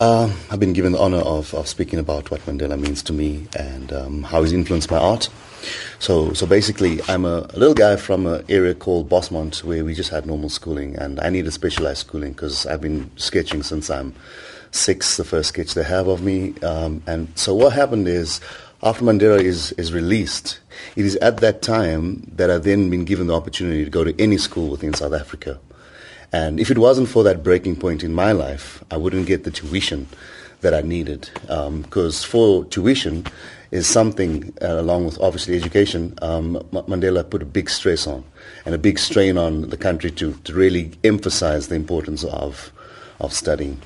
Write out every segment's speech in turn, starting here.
Uh, I've been given the honor of, of speaking about what Mandela means to me and um, how he's influenced my art. So, so basically, I'm a, a little guy from an area called Bosmont where we just had normal schooling, and I needed specialized schooling because I've been sketching since I'm six, the first sketch they have of me. Um, and so what happened is, after Mandela is, is released, it is at that time that I've then been given the opportunity to go to any school within South Africa. And if it wasn't for that breaking point in my life, I wouldn't get the tuition that I needed. Because um, for tuition is something, uh, along with obviously education, um, Mandela put a big stress on and a big strain on the country to, to really emphasize the importance of, of studying.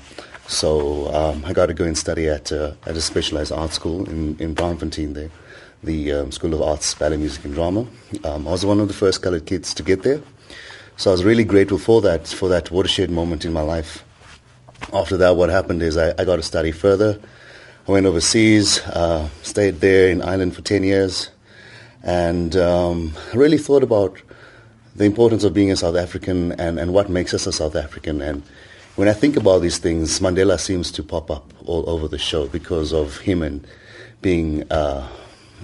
So um, I got to go and study at, uh, at a specialized art school in, in Braamfontein there, the um, School of Arts, Ballet, Music and Drama. Um, I was one of the first colored kids to get there. So I was really grateful for that, for that watershed moment in my life. After that, what happened is I, I got to study further. I went overseas, uh, stayed there in Ireland for 10 years, and um, really thought about the importance of being a South African and, and what makes us a South African. And when I think about these things, Mandela seems to pop up all over the show because of him and being uh,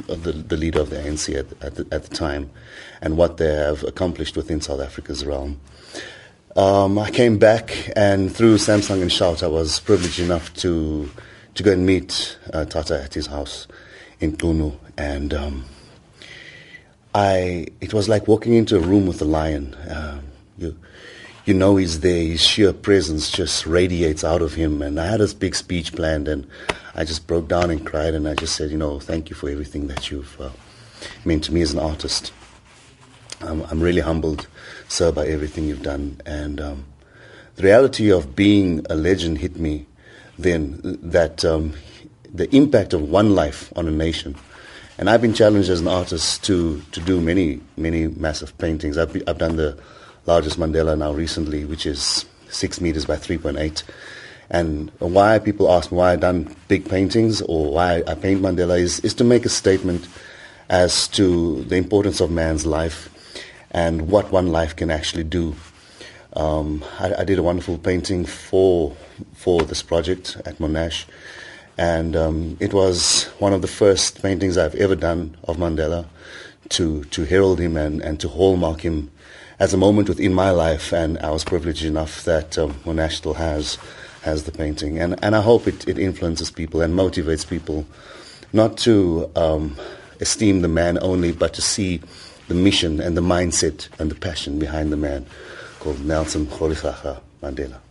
the, the leader of the ANC at, at, the, at the time and what they have accomplished within South Africa's realm. Um, I came back, and through Samsung and Shout, I was privileged enough to to go and meet uh, Tata at his house in Qunu, and um, I it was like walking into a room with a lion. Uh, you you know he's there. His sheer presence just radiates out of him. And I had this big speech planned, and I just broke down and cried, and I just said, you know, thank you for everything that you've uh, meant to me as an artist. I'm, I'm really humbled, sir, by everything you've done. And um, the reality of being a legend hit me then, that um, the impact of one life on a nation. And I've been challenged as an artist to, to do many, many massive paintings. I've, I've done the largest Mandela now recently, which is six meters by 3.8. And why people ask me why I've done big paintings or why I paint Mandela is, is to make a statement as to the importance of man's life and what one life can actually do. Um, I, I, did a wonderful painting for for this project at Monash, and um, it was one of the first paintings I've ever done of Mandela to to herald him and, and to hallmark him as a moment within my life, and I was privileged enough that um, Monash still has has the painting, and and I hope it, it influences people and motivates people, not to um, esteem the man only, but to see the mission and the mindset and the passion behind the man called Nelson Rolihlahla Mandela.